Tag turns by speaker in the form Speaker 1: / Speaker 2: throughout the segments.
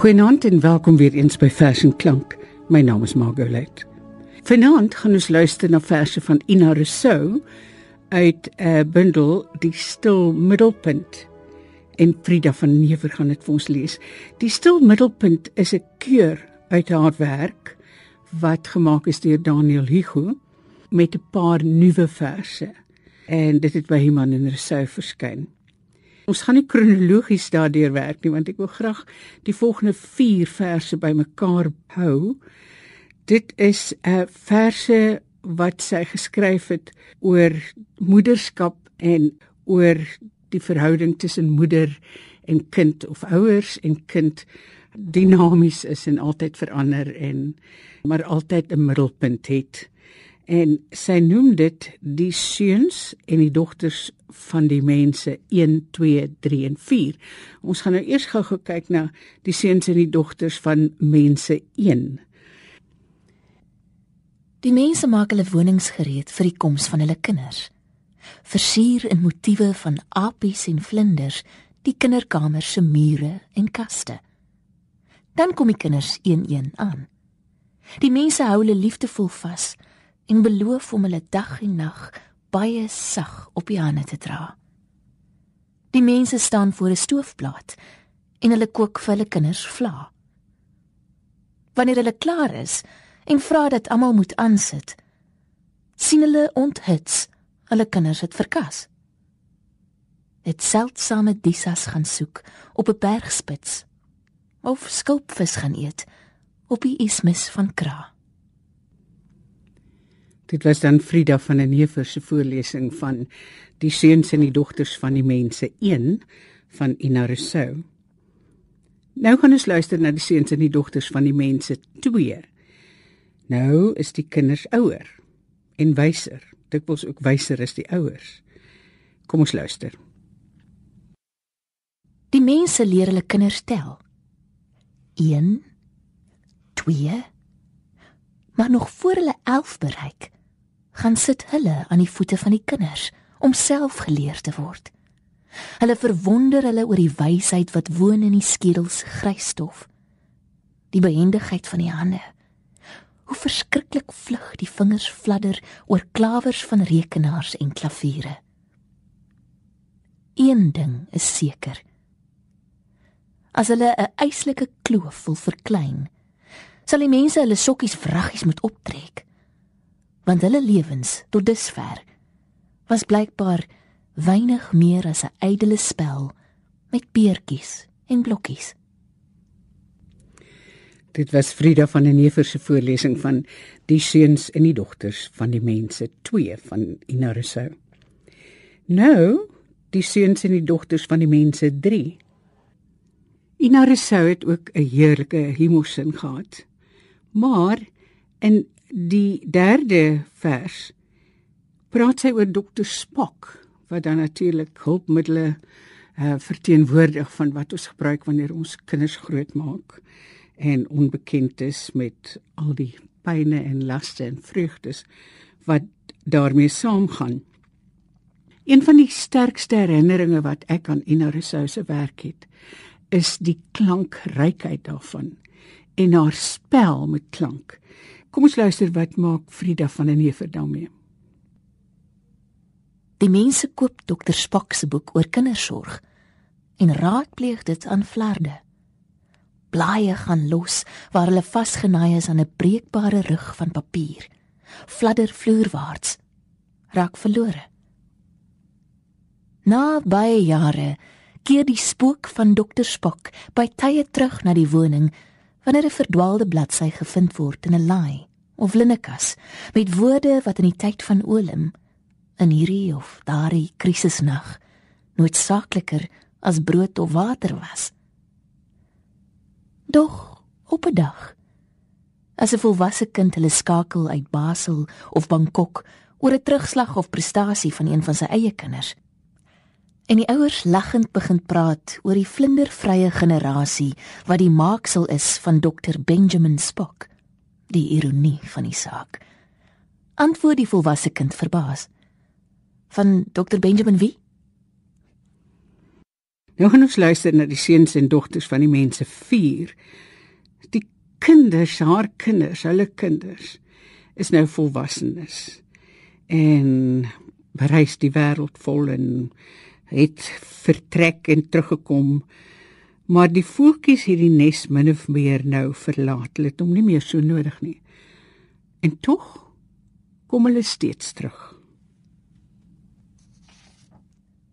Speaker 1: Goeienaand en welkom weer eens by Vers en Klank. My naam is Margolite. Vanaand gaan ons luister na verse van Ina Rousseau uit 'n uh, bundel Die Stil Middelpunt. En Frida van Never gaan dit vir ons lees. Die Stil Middelpunt is 'n keur uit haar werk wat gemaak is deur Daniel Hugo met 'n paar nuwe verse. En dit het by Iman en Rousseau verskyn. Ons gaan nie kronologies daardeur werk nie want ek wil graag die volgende 4 verse bymekaar hou. Dit is 'n uh, verse wat sy geskryf het oor moederskap en oor die verhouding tussen moeder en kind of ouers en kind dinamies is en altyd verander en maar altyd 'n middelpunt het en sy noem dit die seuns en die dogters van die mense 1 2 3 en 4. Ons gaan nou eers gou-gou kyk na die seuns en die dogters van mense 1.
Speaker 2: Die mense maak hulle wonings gereed vir die koms van hulle kinders. Versier in motiewe van apies en vlinders die kinderkamer se mure en kaste. Dan kom die kinders een-een aan. Die mense hou hulle liefdevol vas en beloof om hulle dag en nag baie sag op die hande te dra. Die mense staan voor 'n stoofplaat en hulle kook vir hulle kinders vla. Wanneer hulle klaar is en vra dat almal moet aansit, sien hulle onthits hulle kinders het verkas. Het seldsame disas gaan soek op 'n bergspits of skulpvis gaan eet op die ismis van Kra.
Speaker 1: Dit was dan Frida van der Neever se voorlesing van Die seuns en die dogters van die mense 1 van Ina Rousseau. Nou gaan ons luister na die seuns en die dogters van die mense 2. Nou is die kinders ouer en wyser. Dikwels ook wyser as die ouers. Kom ons luister.
Speaker 2: Die mense leer hulle kinders tel. 1 2 Maar nog voor hulle 11 bereik, gaan sit hulle aan die voete van die kinders om self geleer te word. Hulle verwonder hulle oor die wysheid wat woon in die skedels grysstof. Die behendigheid van die hande. Hoe verskriklik vlug die vingers fladder oor klawers van rekenaars en klaviere. Een ding is seker. As hulle 'n eislike kloof wil verklein, sal die mense hulle sokkies vraggies moet optrek want hulle lewens tot dusver was blykbaar weinig meer as 'n ydelle spel met beertjies en blokkies.
Speaker 1: Dit was Frida van der Neever se voorlesing van Die seuns en die dogters van die mense 2 van Ina Rousseau. Nou, die seuns en die dogters van die mense 3. Ina Rousseau het ook 'n heerlike humorsin gehad. Maar in die derde vers praat sy oor dokter Spock wat dan natuurlik hulpmiddels uh, verteenwoordig van wat ons gebruik wanneer ons kinders grootmaak en onbekend is met al die pyne en laste en vreugdes wat daarmee saamgaan. Een van die sterkste herinneringe wat ek aan Ina Rousseau se werk het, is die klankrykheid daarvan en haar spel met klank. Kom ons luister wat maak Frida van der Neever daarmee.
Speaker 2: Die mense koop dokter Spak se boek oor kindersorg en raadpleeg dit aan Vlaarde. Blaaie gaan los waar hulle vasgenaai is aan 'n breekbare rug van papier. Fladder vloerwaarts. Raak verlore. Na baie jare keer die spook van dokter Spak by tye terug na die woning wanneer 'n verdwaalde bladsy gevind word in 'n laai of linnekas met woorde wat in die tyd van Olim in hierdie of daardie krisisnag noodsaakliker as brood of water was. Doch op 'n dag as 'n volwasse kind hulle skakel uit Basel of Bangkok oor 'n terugslag of prestasie van een van sy eie kinders en die ouers lagend begin praat oor die vlindervrye generasie wat die maaksel is van dokter Benjamin Spock die ironie van die saak. Antwoord die volwasse kind verbaas. Van Dr Benjamin wie?
Speaker 1: Nou gaan ons luister na die seuns en dogters van die mense vier. Die kinders, haar kinders, hulle kinders is nou volwassenes. En bereis die wêreld vol en het vertrek en teruggekom. Maar die voeltjies het die nes min of meer nou verlaat. Hulle het hom nie meer so nodig nie. En tog kom hulle steeds terug.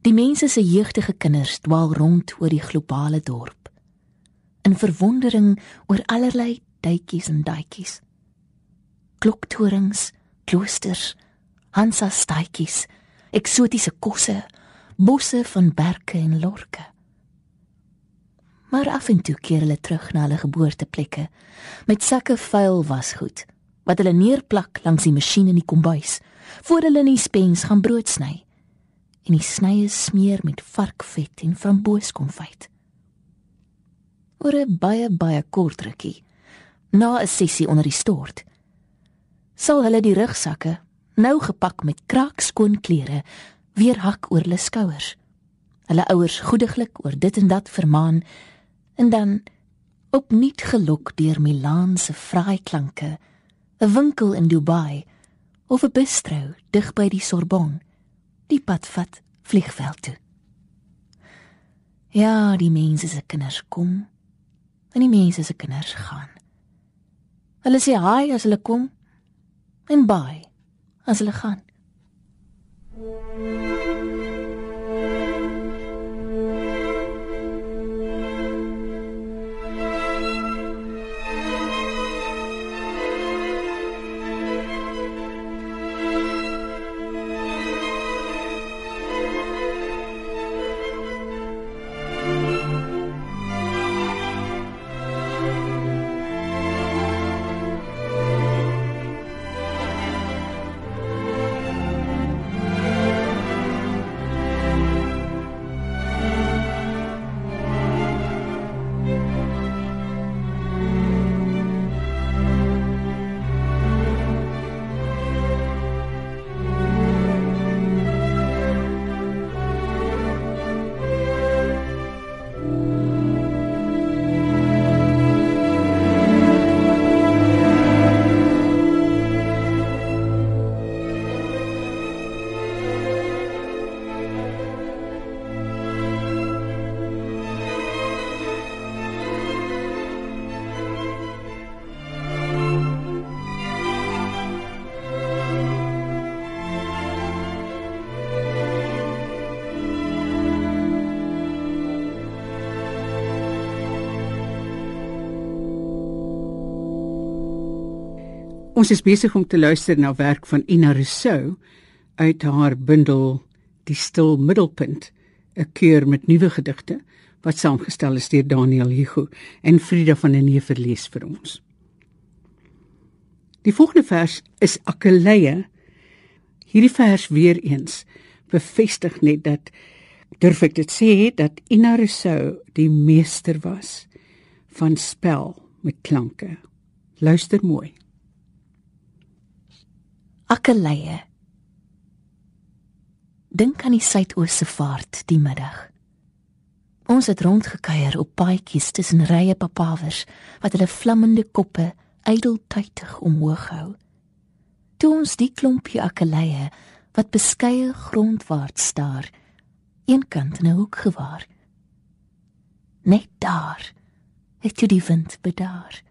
Speaker 2: Die mense se jeugdige kinders dwaal rond oor die globale dorp in verwondering oor allerlei duitjies en daitjies. Kloktorings, kloosters, Hansa staatjies, eksotiese kosse, bosse van berke en lorke. Maar af en toe keer hulle terug na hulle geboorteplekke met sakke vuil wasgoed wat hulle neerplak langs die masjien in die kombuis voor hulle in die spens gaan brood sny en die snye smeer met varkvet en framboeskonfyt. Oor 'n baie baie kort rukkie, na 'n sessie onder die stort, sal hulle die rugsakke, nou gepak met kraakskoon klere, weer hak oor hulle skouers. Hulle ouers goediglik oor dit en dat vermaan en dan opnuut gelok deur Milaan se fraai klanke, 'n winkel in Dubai of 'n bistro dig by die Sorbonne die pad vat vliegveld toe. Ja, die mense se kinders kom en die mense se kinders gaan. Hulle sê hi as hulle kom en bye as hulle gaan.
Speaker 1: Música Ons is besig om te luister na werk van Ina Rousseau uit haar bundel Die stil middelpunt, 'n keur met nuwe gedigte wat saamgestel is deur Daniel Hugo en Frida van der Neef verlees vir ons. Die volgende vers is Akkeleie. Hierdie vers weer eens bevestig net dat durf ek dit sê dat Ina Rousseau die meester was van spel met klanke. Luister mooi
Speaker 2: akkeleie. Dink aan die suidoos se vaart die middag. Ons het rondgekuier op paadjies tussen rye papawers wat hulle vlammende koppe ydeltuitig omhoog hou. Toe ons die klompie akkeleie wat beskeie grondwaarts staar, eenkant in 'n hoek gewaar. Net daar het jy die wind bedaar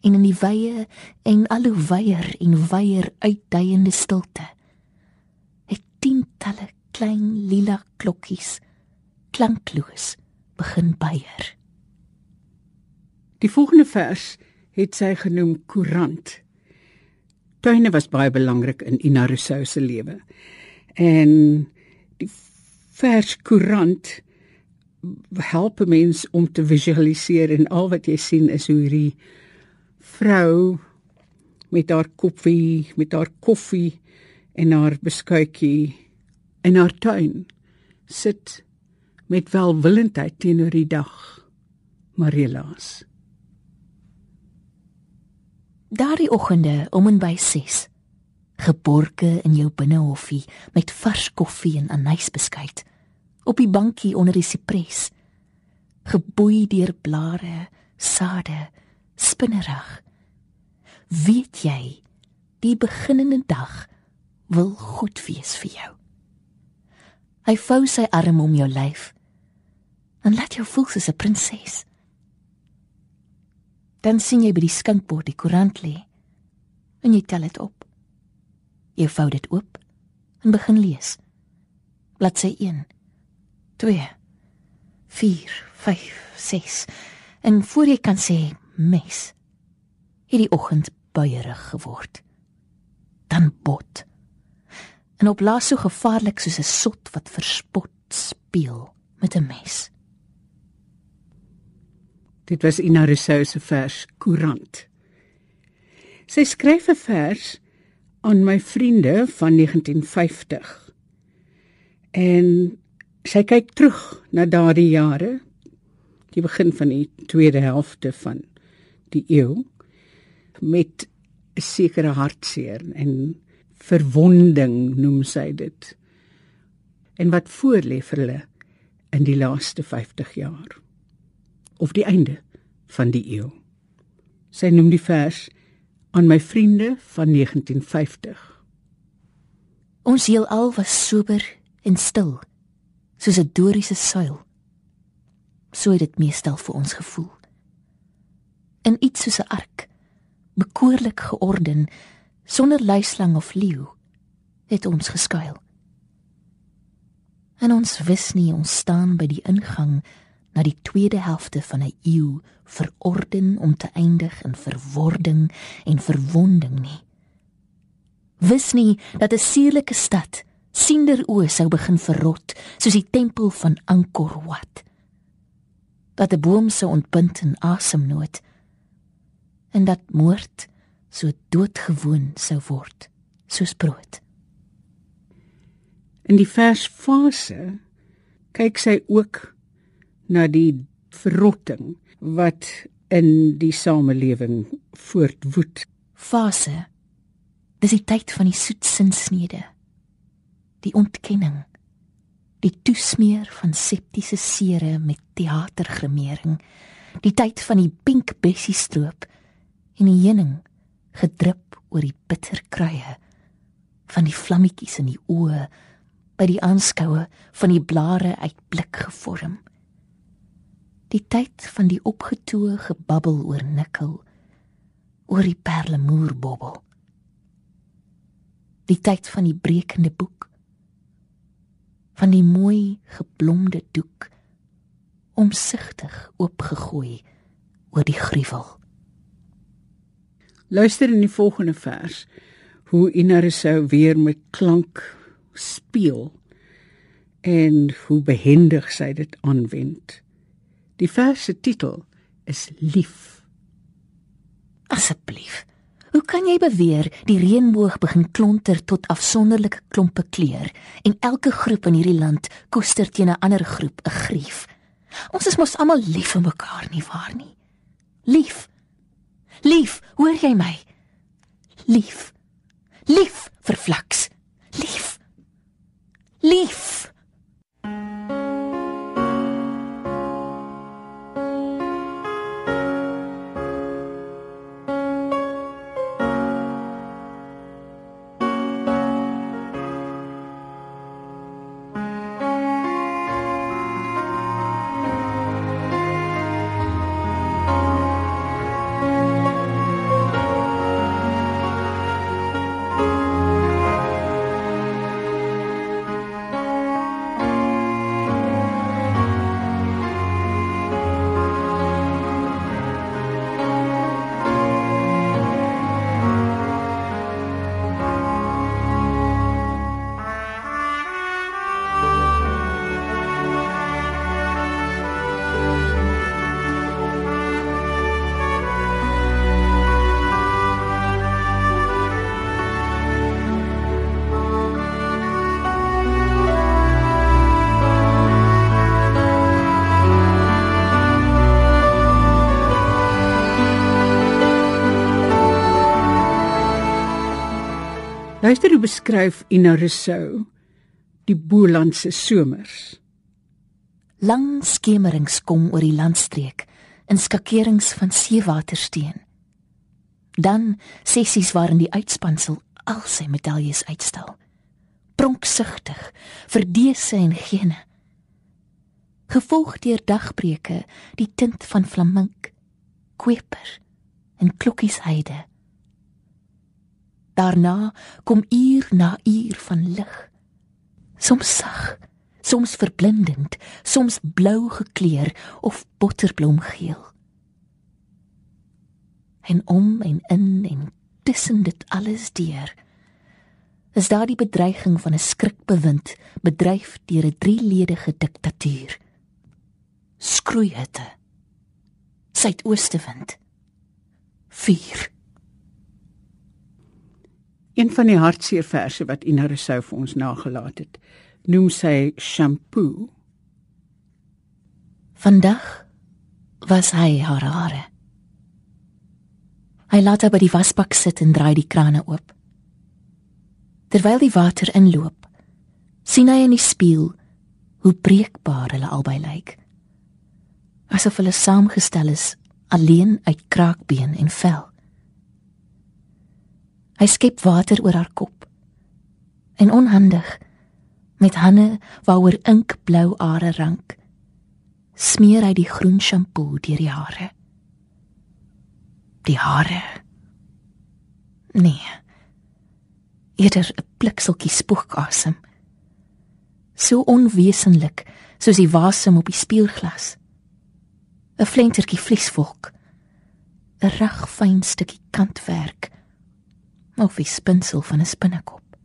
Speaker 2: en in die wye en al hoe wyer en wyer uitdeiende stilte. Het tientalle klein lila klokkies klankloos begin byer
Speaker 1: die volgende vers het sy genoem koerant tuine was baie belangrik in Ina Rousseau se lewe. En die vers koerant help mense om te visualiseer en al wat jy sien is hoe hierdie vrou met haar koffie, met haar koffie en haar beskuitjie in haar tuin sit met welwillendheid teenoor die dag. Marielaas.
Speaker 2: Daardie oggende om en by 6 geborke in jou binnehofie met vars koffie en anysbeskuit op die bankie onder die sipres, geboei deur blare, sade, spinnerig. Weet jy, die beginnende dag wil goed wees vir jou. Hy vou sy arm om jou lyf en laat jou voel soos 'n prinses. Dan sien jy by die skinkbord die koerant lê en jy tel dit op. Jy vou dit oop en begin lees. Bladsy 1 2 4 5 6 en voor jy kan sê mes. Het die oggend buierig geword. Dan bot. En op laas so gevaarlik soos 'n sot wat verspot speel met 'n mes.
Speaker 1: Dit was Ina Rousseau se vers koerant sy skryf 'n vers aan my vriende van 1950 en sy kyk terug na daardie jare die begin van die tweede helfte van die eeu met sekere hartseer en verwonding noem sy dit. En wat voorlê vir hulle in die laaste 50 jaar? Of die einde van die eeu sy noem die vers aan my vriende van 1950
Speaker 2: ons heelal was sober en stil soos 'n doriese suil so het dit meestal vir ons gevoel in iets soos 'n ark bekoorlik georden sonder luislang of leeu het ons geskuil. En ons wis nie ons staan by die ingang na die tweede helfte van 'n eeu verorden om te eindig in verwording en verwonding nie. Wis nie dat 'n suurlike stad siender oë sou begin verrot soos die tempel van Angkor Wat. Dat 'n boom sou ontbind in asemnood en dat moord so doodgewoon sou word soos brood.
Speaker 1: In die versfase kyk sy ook na die verrotting wat in die samelewing voortwoed.
Speaker 2: Fase dis die tyd van die soetsinsnede. Die ontkenning. Die toesmeer van septiese sere met teatergrimering. Die tyd van die pink bessie stroop en die heuning gedrup oor die bitter kruie van die vlammetjies in die oë by die aanskoue van die blare uitblik gevorm. Die tyd van die opgetoe gebabbel oor nikkel oor die perlemoer bobbel die tyd van die brekende boek van die mooi geblomde doek omsigtig oopgegooi oor die gruwel
Speaker 1: Luister in die volgende vers hoe Inarisou weer met klank speel en hoe behendig sy dit aanwend. Die vers se titel is Lief.
Speaker 2: Asseblief. Hoe kan jy beweer die reënboog begin klonter tot afsonderlike klompe kleur en elke groep in hierdie land koester teen 'n ander groep 'n grief? Ons is mos almal lief vir mekaar nie waar nie? Lief. Lief, hoor jy my? Lief. Lief vir Flaks. Lief. Lief.
Speaker 1: Luister hoe beskryf Ina Rousseau die Bolandse somers.
Speaker 2: Lang skemerings kom oor die landstreek in skakerings van seewatersteen. Dan sessies waarin die uitspansel al sy medaljes uitstal. Pronksugtig, verdese en gene. Gevolg deur dagbreke, die tint van flamink, kweper en klokkiesheide. Daarna kom uur na uur van lig. Soms sag, soms verblindend, soms blou gekleur of botterblomgeel. En om en in en tussen dit alles deur is daar die bedreiging van 'n skrikbewind bedryf deur 'n drieledige diktatuur. Skroeihitte. Suidoostewind. Vuur.
Speaker 1: Een van die hartseer verse wat Ina Rousseau vir ons nagelaat het, noem sy shampoo.
Speaker 2: Vandag was hy haar hare. Hy laat haar by die wasbak sit en draai die krane oop. Terwyl die water inloop, sien hy in die spieël hoe breekbaar hulle albei lyk. Asof hulle saamgestel is alleen uit kraakbeen en vel. Hy skep water oor haar kop. En onhandig met hande waaroor inkblou are rank, smeer hy die groen shampoo deur die hare. Die hare. Nee. Eerder 'n blikseltjie spookasem. So onwesenlik soos die wasem op die spieelglas. 'n Flentertjie vliesvolk. 'n Ragfyn stukkie kantwerk of die spinsel van 'n spinnekop.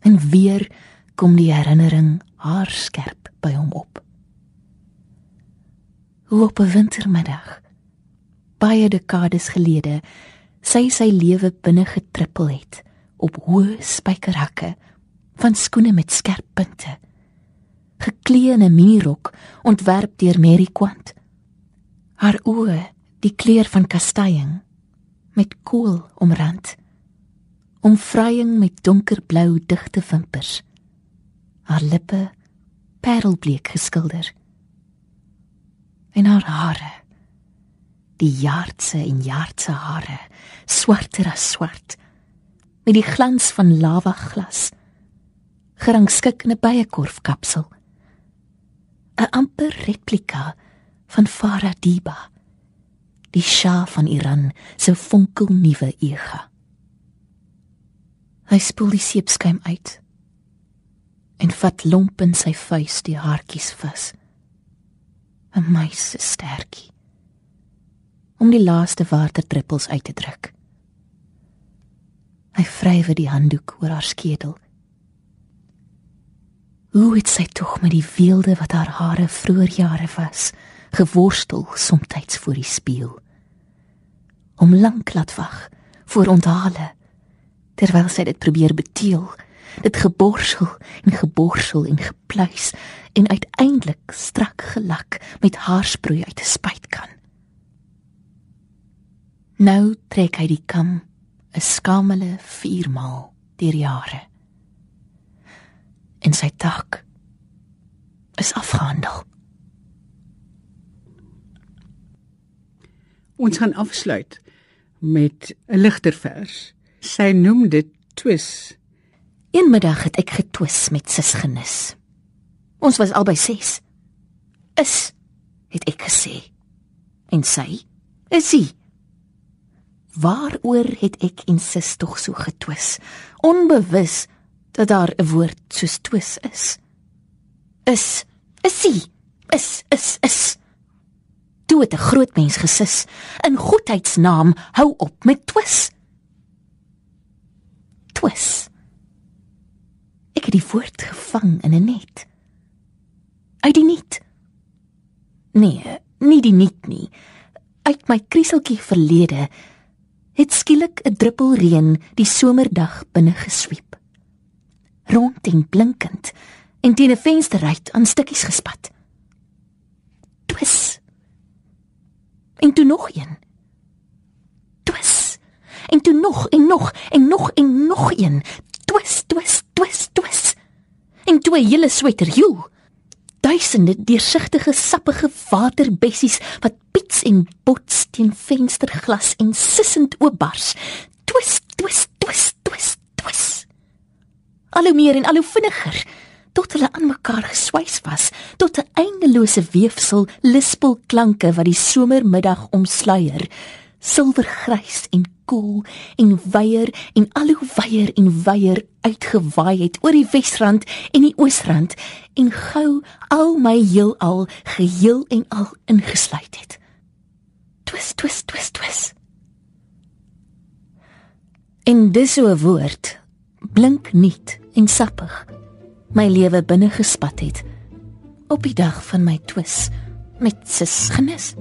Speaker 2: En weer kom die herinnering haarskerp by hom op. Hoe op 'n wintermiddag baie dekades gelede sy sy lewe binne getrippel het op hoë spykerhakke van skoene met skerp punte geklee in 'n minirok ontwerp deur Mary Quant haar oë die kleur van kastanje met kool omrand. Omvrying met donkerblou digte wimpers. Haar lippe parelbleek geskilder. En haar hare. Die jaartse en jaartse hare, swarter as swart, met die glans van lava glas. Gerangskik in 'n byekorfkapsel. 'n amper replika van Farah Diba die Shah van Iran se fonkelnuwe ega. Hy spoel die seepskuim uit en vat lomp in sy vuis die haartjies vas. 'n Meise sterkie om die laaste waterdruppels uit te druk. Hy vryf die handdoek oor haar skedel. Hoe het sy tog met die weelde wat haar hare vroeër jare was, geworstel soms voor die spieël? Om lank laat wag voor onthale terwyl sy dit probeer beteel dit geborsel en geborsel en gepluis en uiteindelik strak gelak met haarsproei uit 'n spuitkan nou trek hy die kam 'n skamele viermaal deur jare. En sy tak is afgehandel.
Speaker 1: Ons gaan afsluit met 'n ligter vers. Sy noem dit twis.
Speaker 2: Een middag het ek getwis met sis genis. Ons was albei 6. Is het ek gesê. En sy is sy. Waaroor het ek en sis tog so getwis, onbewus dat daar 'n woord soos twis is. Is is sy. Is is is, is toe het 'n groot mens gesis. In goedheidsnaam, hou op met twis. Twis. Ek het die woord gevang in 'n net. Uit die niet. Nee, nie die niet nie. Uit my krieseltjie verlede het skielik 'n druppel reën die somerdag binne gesweep. Rond en blinkend en teen 'n vensterruit aan stukkies gespat. Twis en toe nog een. Twis. En toe nog en nog en nog en nog een. Twis, twis, twis, twis. En toe 'n hele sweter, joe, duisende deursigtige sappige waterbessies wat piets en bots teen vensterglas en sissend oopbars. Twis, twis, twis, twis, twis. Al hoe meer en al hoe vinniger tot hulle aan mekaar geswys was tot 'n eindelose weefsel lispelklanke wat die somermiddag omsluier silwergrys en koel en weier en al hoe weier en weier uitgewaai het oor die Wesrand en die Oosrand en gou al my heelal geheel en al ingesluit het. Twis twis twis twis. En dis so 'n woord blink nuut en sappig my lewe binne gespat het op die dag van my twis met sis genis.